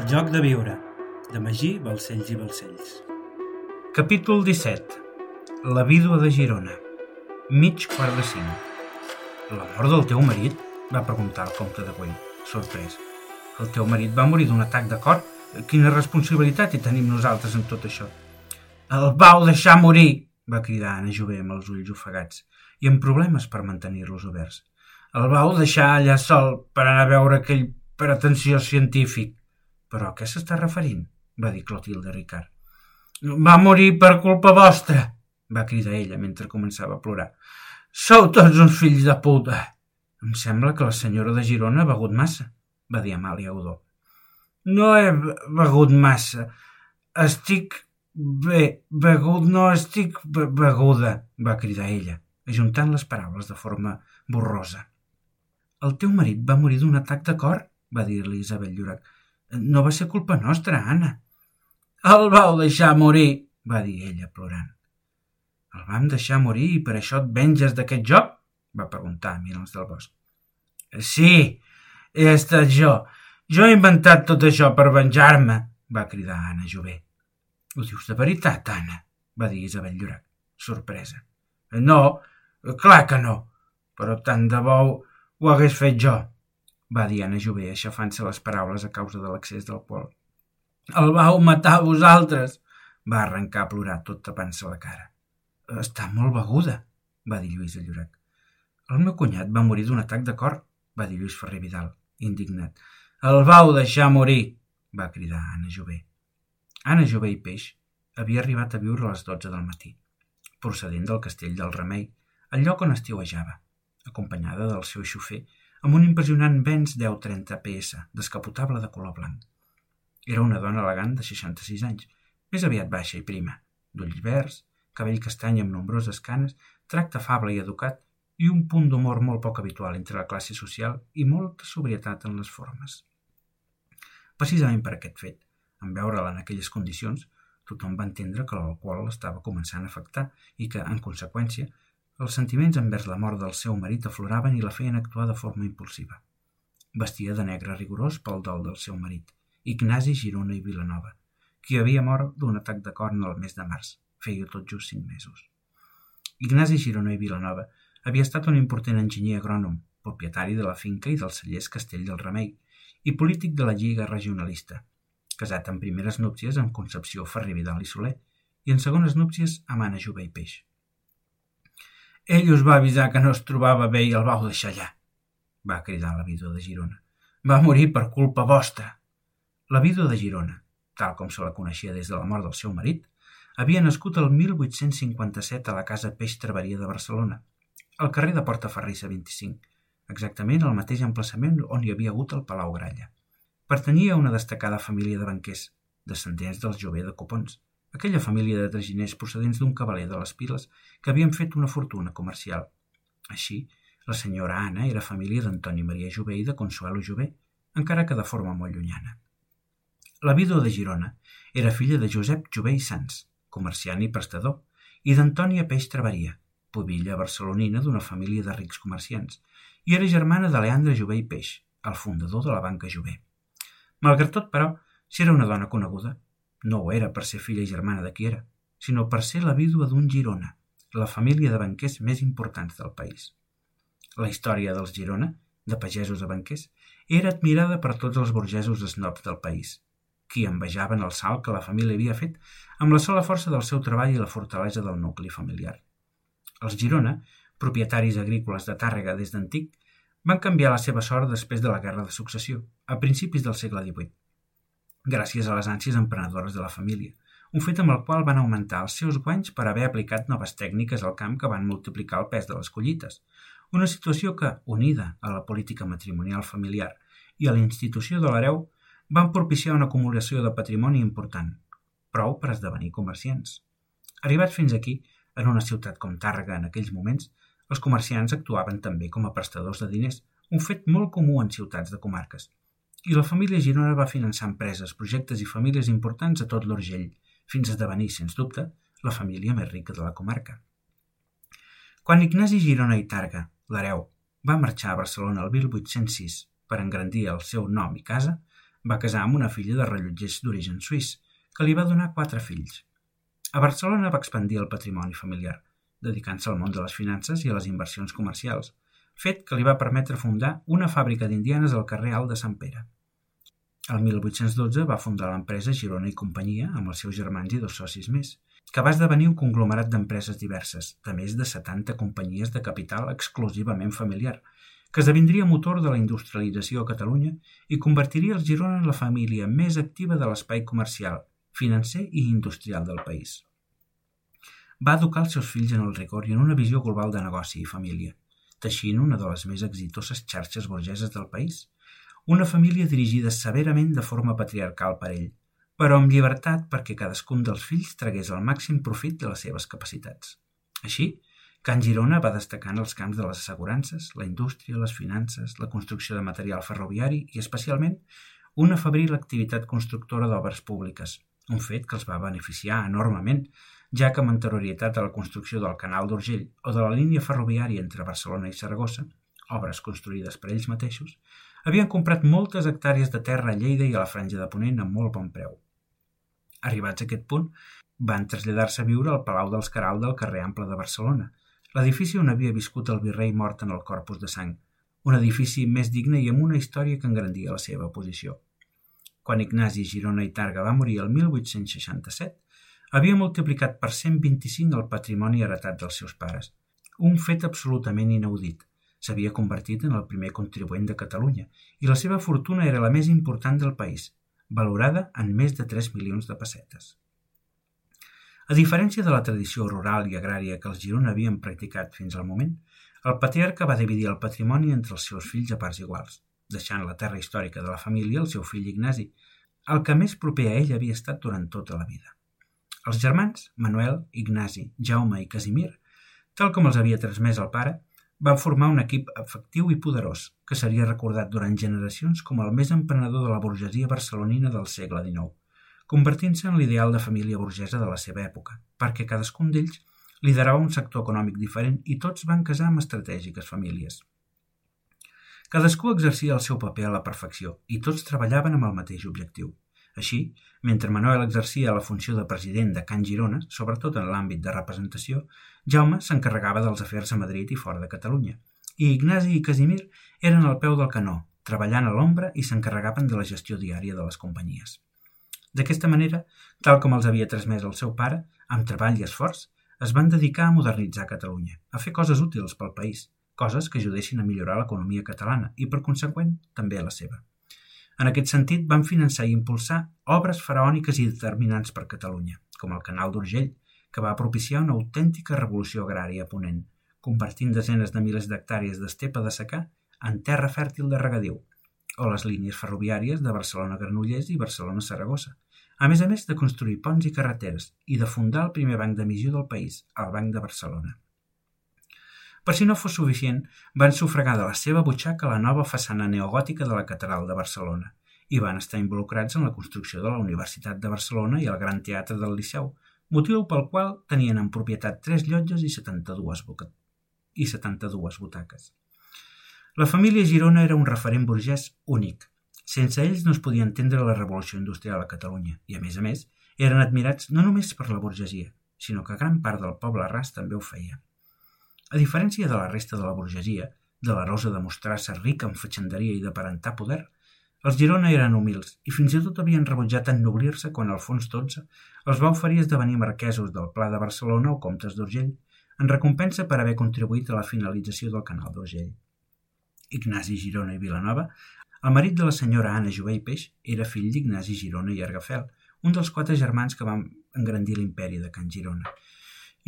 El joc de viure, de Magí, Balcells i Balcells. Capítol 17. La vídua de Girona. Mig quart de cinc. La mort del teu marit? va preguntar el comte de Güell, sorprès. El teu marit va morir d'un atac de cor? Quina responsabilitat hi tenim nosaltres en tot això? El vau deixar morir! va cridar Anna Jové amb els ulls ofegats i amb problemes per mantenir-los oberts. El vau deixar allà sol per anar a veure aquell pretensiós científic. Però a què s'està referint? va dir Clotilde Ricard. Va morir per culpa vostra, va cridar ella mentre començava a plorar. Sou tots uns fills de puta. Em sembla que la senyora de Girona ha begut massa, va dir Amàlia Udó. No he begut massa. Estic bé, begut no estic be beguda, va cridar ella, ajuntant les paraules de forma borrosa. El teu marit va morir d'un atac de cor, va dir-li Isabel Llorac. No va ser culpa nostra, Anna. El vau deixar morir, va dir ella plorant. El vam deixar morir i per això et venges d'aquest joc? va preguntar Milans del Bosc. Sí, he estat jo. Jo he inventat tot això per venjar-me, va cridar Anna Jové. Ho dius de veritat, Anna? va dir Isabel Llorac, sorpresa. No, clar que no, però tant de bo ho hagués fet jo, va dir Anna Jové, aixafant-se les paraules a causa de l'accés d'alcohol. El vau matar vosaltres, va arrencar a plorar tot tapant-se la cara. Està molt beguda, va dir Lluís Llorac. El meu cunyat va morir d'un atac de cor, va dir Lluís Ferrer Vidal, indignat. El vau deixar morir, va cridar Anna Jové. Anna Jové i Peix havia arribat a viure a les dotze del matí, procedent del castell del Remei, el lloc on estiuejava, acompanyada del seu xofer amb un impressionant Benz 1030 PS, descapotable de color blanc. Era una dona elegant de 66 anys, més aviat baixa i prima, d'ulls verds, cabell castany amb nombroses canes, tracte afable i educat i un punt d'humor molt poc habitual entre la classe social i molta sobrietat en les formes. Precisament per aquest fet, en veure-la en aquelles condicions, tothom va entendre que l'alcohol l'estava començant a afectar i que, en conseqüència, els sentiments envers la mort del seu marit afloraven i la feien actuar de forma impulsiva. Vestia de negre rigorós pel dol del seu marit, Ignasi Girona i Vilanova, qui havia mort d'un atac de corn el mes de març, feia tot just cinc mesos. Ignasi Girona i Vilanova havia estat un important enginyer agrònom, propietari de la finca i del cellers Castell del Remei i polític de la Lliga Regionalista, casat en primeres núpcies amb Concepció Ferrer Vidal i Soler i en segones núpcies amb Anna Jove i Peix. Ell us va avisar que no es trobava bé i el vau deixar allà, va cridar la vídua de Girona. Va morir per culpa vostra. La vídua de Girona, tal com se la coneixia des de la mort del seu marit, havia nascut el 1857 a la casa Peix Traveria de Barcelona, al carrer de Portaferrissa 25, exactament al mateix emplaçament on hi havia hagut el Palau Gralla. Pertanyia a una destacada família de banquers, descendents dels Jové de Copons, aquella família de traginers procedents d'un cavaler de les Piles que havien fet una fortuna comercial. Així, la senyora Anna era família d'Antoni Maria Jové i de Consuelo Jové, encara que de forma molt llunyana. La vídua de Girona era filla de Josep Jové i Sans, comerciant i prestador, i d'Antònia Peix Traveria, pubilla barcelonina d'una família de rics comerciants, i era germana de Leandre Jové i Peix, el fundador de la banca Jové. Malgrat tot, però, si era una dona coneguda, no ho era per ser filla i germana de qui era, sinó per ser la vídua d'un Girona, la família de banquers més importants del país. La història dels Girona, de pagesos a banquers, era admirada per tots els burgesos snobs del país, qui envejaven el salt que la família havia fet amb la sola força del seu treball i la fortalesa del nucli familiar. Els Girona, propietaris agrícoles de Tàrrega des d'antic, van canviar la seva sort després de la Guerra de Successió, a principis del segle XVIII gràcies a les ànsies emprenedores de la família, un fet amb el qual van augmentar els seus guanys per haver aplicat noves tècniques al camp que van multiplicar el pes de les collites, una situació que, unida a la política matrimonial familiar i a la institució de l'hereu, van propiciar una acumulació de patrimoni important, prou per esdevenir comerciants. Arribats fins aquí, en una ciutat com Tàrrega en aquells moments, els comerciants actuaven també com a prestadors de diners, un fet molt comú en ciutats de comarques, i la família Girona va finançar empreses, projectes i famílies importants a tot l'Urgell, fins a esdevenir, sens dubte, la família més rica de la comarca. Quan Ignasi Girona i Targa, l'hereu, va marxar a Barcelona el 1806 per engrandir el seu nom i casa, va casar amb una filla de rellotgers d'origen suís, que li va donar quatre fills. A Barcelona va expandir el patrimoni familiar, dedicant-se al món de les finances i a les inversions comercials, fet que li va permetre fundar una fàbrica d'indianes al carrer Alt de Sant Pere. El 1812 va fundar l'empresa Girona i Companyia amb els seus germans i dos socis més, que va esdevenir un conglomerat d'empreses diverses, de més de 70 companyies de capital exclusivament familiar, que esdevindria motor de la industrialització a Catalunya i convertiria el Girona en la família més activa de l'espai comercial, financer i industrial del país. Va educar els seus fills en el rigor i en una visió global de negoci i família, teixint una de les més exitoses xarxes burgeses del país, una família dirigida severament de forma patriarcal per ell, però amb llibertat perquè cadascun dels fills tragués el màxim profit de les seves capacitats. Així, Can Girona va destacar en els camps de les assegurances, la indústria, les finances, la construcció de material ferroviari i, especialment, una febril activitat constructora d'obres públiques, un fet que els va beneficiar enormement, ja que amb anterioritat a la construcció del Canal d'Urgell o de la línia ferroviària entre Barcelona i Saragossa, obres construïdes per ells mateixos, havien comprat moltes hectàrees de terra a Lleida i a la Franja de Ponent a molt bon preu. Arribats a aquest punt, van traslladar-se a viure al Palau dels Caral del carrer Ample de Barcelona, L'edifici on havia viscut el virrei mort en el Corpus de Sang, un edifici més digne i amb una història que engrandia la seva posició. Quan Ignasi Girona i Targa va morir el 1867, havia multiplicat per 125 el patrimoni heretat dels seus pares, un fet absolutament inaudit. S'havia convertit en el primer contribuent de Catalunya i la seva fortuna era la més important del país, valorada en més de 3 milions de pessetes. A diferència de la tradició rural i agrària que els Girona havien practicat fins al moment, el patriarca va dividir el patrimoni entre els seus fills a parts iguals, deixant la terra històrica de la família al seu fill Ignasi, el que més proper a ell havia estat durant tota la vida. Els germans, Manuel, Ignasi, Jaume i Casimir, tal com els havia transmès el pare, van formar un equip efectiu i poderós, que seria recordat durant generacions com el més emprenedor de la burgesia barcelonina del segle XIX convertint-se en l'ideal de família burgesa de la seva època, perquè cadascun d'ells liderava un sector econòmic diferent i tots van casar amb estratègiques famílies. Cadascú exercia el seu paper a la perfecció i tots treballaven amb el mateix objectiu. Així, mentre Manuel exercia la funció de president de Can Girona, sobretot en l'àmbit de representació, Jaume s'encarregava dels afers a Madrid i fora de Catalunya, i Ignasi i Casimir eren al peu del canó, treballant a l'ombra i s'encarregaven de la gestió diària de les companyies. D'aquesta manera, tal com els havia transmès el seu pare, amb treball i esforç, es van dedicar a modernitzar Catalunya, a fer coses útils pel país, coses que ajudessin a millorar l'economia catalana i, per conseqüent, també la seva. En aquest sentit, van finançar i impulsar obres faraòniques i determinants per Catalunya, com el Canal d'Urgell, que va propiciar una autèntica revolució agrària a Ponent, convertint desenes de milers d'hectàrees d'estepa de secà en terra fèrtil de regadiu, o les línies ferroviàries de Barcelona-Granollers i Barcelona-Saragossa, a més a més de construir ponts i carreteres i de fundar el primer banc d'emissió del país, el Banc de Barcelona. Per si no fos suficient, van sufragar de la seva butxaca la nova façana neogòtica de la Catedral de Barcelona i van estar involucrats en la construcció de la Universitat de Barcelona i el Gran Teatre del Liceu, motiu pel qual tenien en propietat tres llotges i 72, i 72 butaques. La família Girona era un referent burgès únic. Sense ells no es podia entendre la revolució industrial a Catalunya i, a més a més, eren admirats no només per la burgesia, sinó que gran part del poble ras també ho feia. A diferència de la resta de la burgesia, de la rosa de mostrar-se rica en fatxenderia i d'aparentar poder, els Girona eren humils i fins i tot havien rebutjat ennoblir-se quan Alfons XII els va oferir esdevenir marquesos del Pla de Barcelona o comtes d'Urgell en recompensa per haver contribuït a la finalització del canal d'Urgell. Ignasi Girona i Vilanova, el marit de la senyora Anna Jové i Peix era fill d'Ignasi Girona i Argafel, un dels quatre germans que van engrandir l'imperi de Can Girona,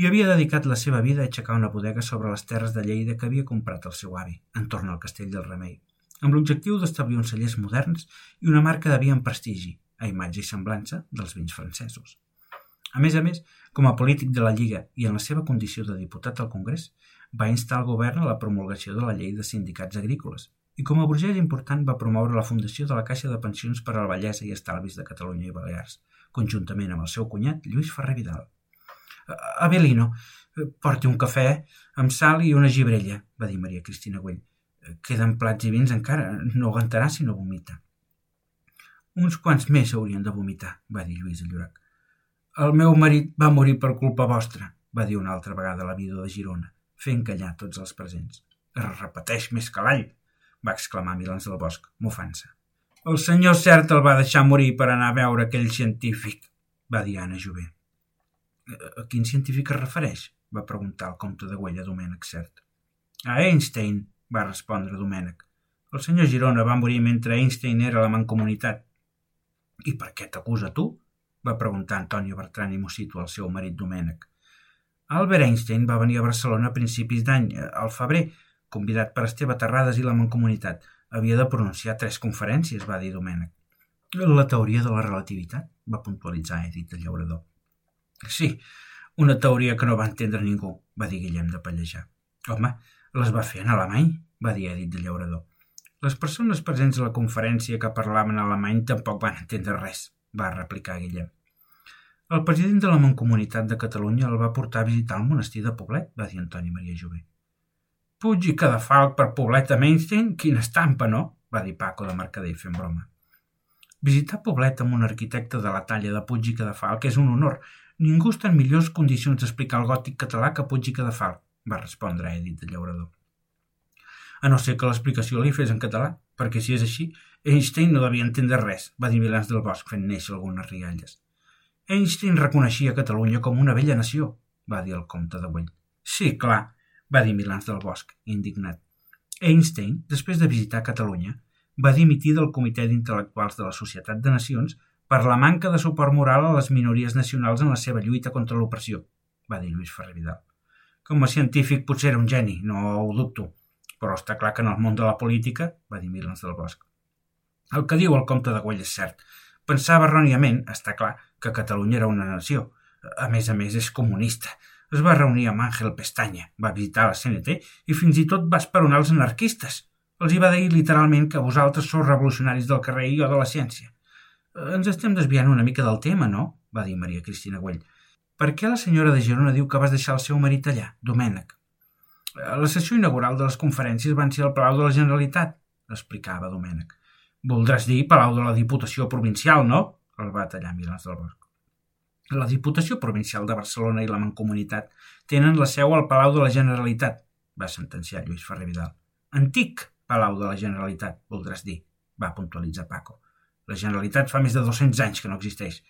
i havia dedicat la seva vida a aixecar una bodega sobre les terres de Lleida que havia comprat el seu avi, entorn al castell del Remei, amb l'objectiu d'establir uns cellers moderns i una marca de vi en prestigi, a imatge i semblança dels vins francesos. A més a més, com a polític de la Lliga i en la seva condició de diputat al Congrés, va instar el govern a la promulgació de la llei de sindicats agrícoles i com a burgès important va promoure la fundació de la Caixa de Pensions per a la Bellesa i Estalvis de Catalunya i Balears, conjuntament amb el seu cunyat Lluís Ferrer Vidal. Avelino, porti un cafè amb sal i una gibrella, va dir Maria Cristina Güell. Queden plats i vins encara, no aguantarà si no vomita. Uns quants més haurien de vomitar, va dir Lluís Llorac. El meu marit va morir per culpa vostra, va dir una altra vegada la vídua de Girona, fent callar tots els presents. Es repeteix més que l'all, va exclamar Milans del Bosc, mofant-se. El senyor Cert el va deixar morir per anar a veure aquell científic, va dir Anna Jové. A quin científic es refereix? va preguntar el comte de Güella Domènec Cert. A Einstein, va respondre Domènec. El senyor Girona va morir mentre Einstein era a la mancomunitat. I per què t'acusa tu? va preguntar Antonio Bertran i Mosito al seu marit Domènec. Albert Einstein va venir a Barcelona a principis d'any, al febrer, convidat per Esteve Terrades i la Mancomunitat. Havia de pronunciar tres conferències, va dir Domènec. La teoria de la relativitat, va puntualitzar Edith el llaurador. Sí, una teoria que no va entendre ningú, va dir Guillem de Pallejar. Home, les va fer en alemany, va dir Edith de llaurador. Les persones presents a la conferència que parlaven alemany tampoc van entendre res, va replicar Guillem. El president de la Mancomunitat de Catalunya el va portar a visitar el monestir de Poblet, va dir Antoni Maria Jové. Puig i cadafalc per Poblet a Mainstein? Quina estampa, no? va dir Paco de Mercader fent broma. Visitar Poblet amb un arquitecte de la talla de Puig i Cadafalc és un honor. Ningú està en millors condicions d'explicar el gòtic català que Puig i Cadafalc, va respondre Edith de Llaurador. A no ser que l'explicació li fes en català, perquè si és així, Einstein no devia entendre res, va dir Milans del Bosc fent néixer algunes rialles. Einstein reconeixia Catalunya com una vella nació, va dir el comte de Güell. Sí, clar, va dir Milans del Bosc, indignat. Einstein, després de visitar Catalunya, va dimitir del Comitè d'Intel·lectuals de la Societat de Nacions per la manca de suport moral a les minories nacionals en la seva lluita contra l'opressió, va dir Lluís Ferrer Vidal. Com a científic potser era un geni, no ho dubto, però està clar que en el món de la política, va dir Milans del Bosc. El que diu el comte de Güell és cert. Pensava erròniament, està clar, que Catalunya era una nació. A més a més, és comunista. Es va reunir amb Àngel Pestanya, va visitar la CNT i fins i tot va esperonar els anarquistes. Els hi va dir literalment que vosaltres sou revolucionaris del carrer i jo de la ciència. Ens estem desviant una mica del tema, no? va dir Maria Cristina Güell. Per què la senyora de Girona diu que vas deixar el seu marit allà, Domènec? La sessió inaugural de les conferències van ser al Palau de la Generalitat, explicava Domènec. Voldràs dir Palau de la Diputació Provincial, no? el va tallar Milans del Bosc. La Diputació Provincial de Barcelona i la Mancomunitat tenen la seu al Palau de la Generalitat, va sentenciar Lluís Ferrer Vidal. Antic Palau de la Generalitat, voldràs dir, va puntualitzar Paco. La Generalitat fa més de 200 anys que no existeix.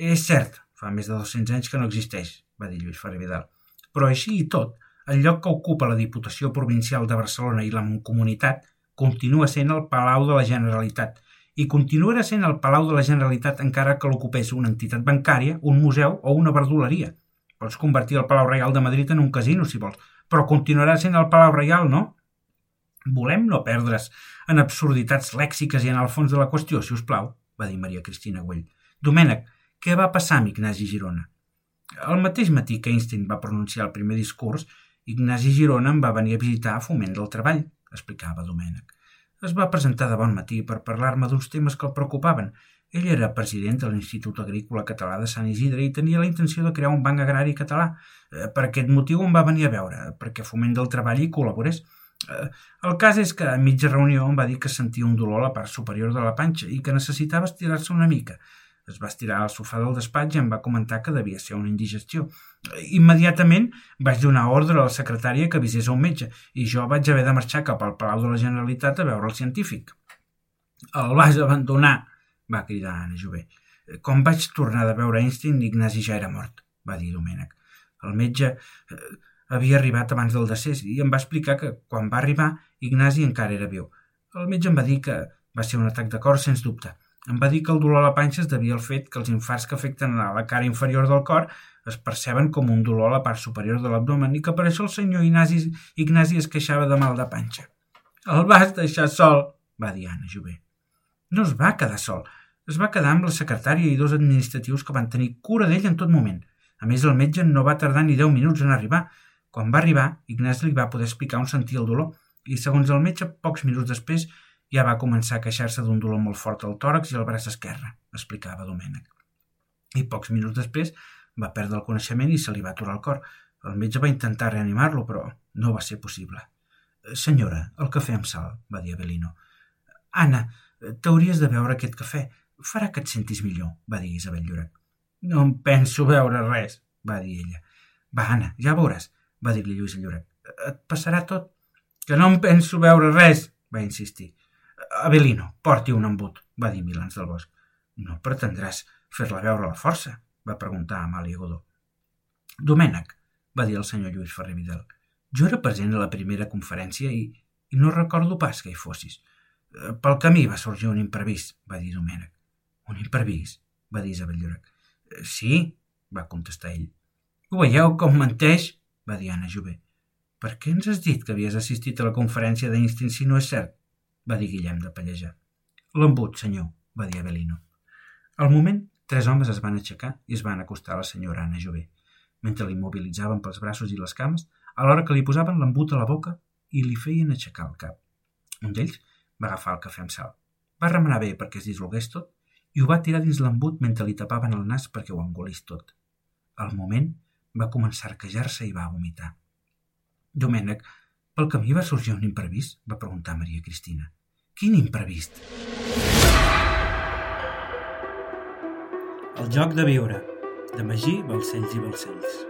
És cert, fa més de 200 anys que no existeix, va dir Lluís Ferrer Vidal. Però així i tot, el lloc que ocupa la Diputació Provincial de Barcelona i la Mancomunitat continua sent el Palau de la Generalitat i continuarà sent el Palau de la Generalitat encara que l'ocupés una entitat bancària, un museu o una verduleria. Pots convertir el Palau Reial de Madrid en un casino, si vols, però continuarà sent el Palau Reial, no? Volem no perdre's en absurditats lèxiques i en el fons de la qüestió, si us plau, va dir Maria Cristina Güell. Domènec, què va passar amb Ignasi Girona? El mateix matí que Einstein va pronunciar el primer discurs, Ignasi Girona em va venir a visitar a Foment del Treball explicava Domènec. Es va presentar de bon matí per parlar-me d'uns temes que el preocupaven. Ell era president de l'Institut Agrícola Català de Sant Isidre i tenia la intenció de crear un banc agrari català. Eh, per aquest motiu em va venir a veure, perquè Foment del Treball hi col·laborés. Eh, el cas és que a mitja reunió em va dir que sentia un dolor a la part superior de la panxa i que necessitava estirar-se una mica. Es va estirar al sofà del despatx i em va comentar que devia ser una indigestió. Immediatament vaig donar ordre a la secretària que avisés un metge i jo vaig haver de marxar cap al Palau de la Generalitat a veure el científic. El vas abandonar, va cridar Anna Jové. Com vaig tornar de veure Einstein, Ignasi ja era mort, va dir Domènec. El metge eh, havia arribat abans del decés i em va explicar que quan va arribar Ignasi encara era viu. El metge em va dir que va ser un atac de cor sens dubte em va dir que el dolor a la panxa es devia al fet que els infarts que afecten a la cara inferior del cor es perceben com un dolor a la part superior de l'abdomen i que per això el senyor Ignasi, Ignasi es queixava de mal de panxa. El vas deixar sol, va dir Anna Jové. No es va quedar sol. Es va quedar amb la secretària i dos administratius que van tenir cura d'ell en tot moment. A més, el metge no va tardar ni deu minuts en arribar. Quan va arribar, Ignasi li va poder explicar on sentia el dolor i, segons el metge, pocs minuts després ja va començar a queixar-se d'un dolor molt fort al tòrax i al braç esquerre, explicava Domènec. I pocs minuts després va perdre el coneixement i se li va aturar el cor. El metge va intentar reanimar-lo, però no va ser possible. Senyora, el cafè amb sal, va dir Avelino. Anna, t'hauries de beure aquest cafè. farà que et sentis millor, va dir Isabel Llorac. No em penso veure res, va dir ella. Va, Anna, ja veuràs, va dir-li Lluïsa Llorac. Et passarà tot. Que no em penso veure res, va insistir. Avelino, porti un embut, va dir Milans del Bosc. No pretendràs fer-la veure la força, va preguntar Amàlia Godó. Domènec, va dir el senyor Lluís Ferrer Vidal. Jo era present a la primera conferència i, i no recordo pas que hi fossis. Pel camí va sorgir un imprevist, va dir Domènec. Un imprevist? va dir Isabel Llorac. Eh, sí, va contestar ell. Ho veieu com menteix? Va dir Anna Jové. Per què ens has dit que havies assistit a la conferència d'Einstein si no és cert? va dir Guillem de Pallejà. L'embut, senyor, va dir Avelino. Al moment, tres homes es van aixecar i es van acostar a la senyora Anna Jové, mentre l'immobilitzaven pels braços i les cames, alhora que li posaven l'embut a la boca i li feien aixecar el cap. Un d'ells va agafar el cafè amb sal. Va remenar bé perquè es dislogués tot i ho va tirar dins l'embut mentre li tapaven el nas perquè ho engolís tot. Al moment va començar a arquejar-se i va vomitar. Domènec, pel camí va sorgir un imprevist? va preguntar Maria Cristina. Quin imprevist? El joc de viure, de Magí, Balcells i Balcells.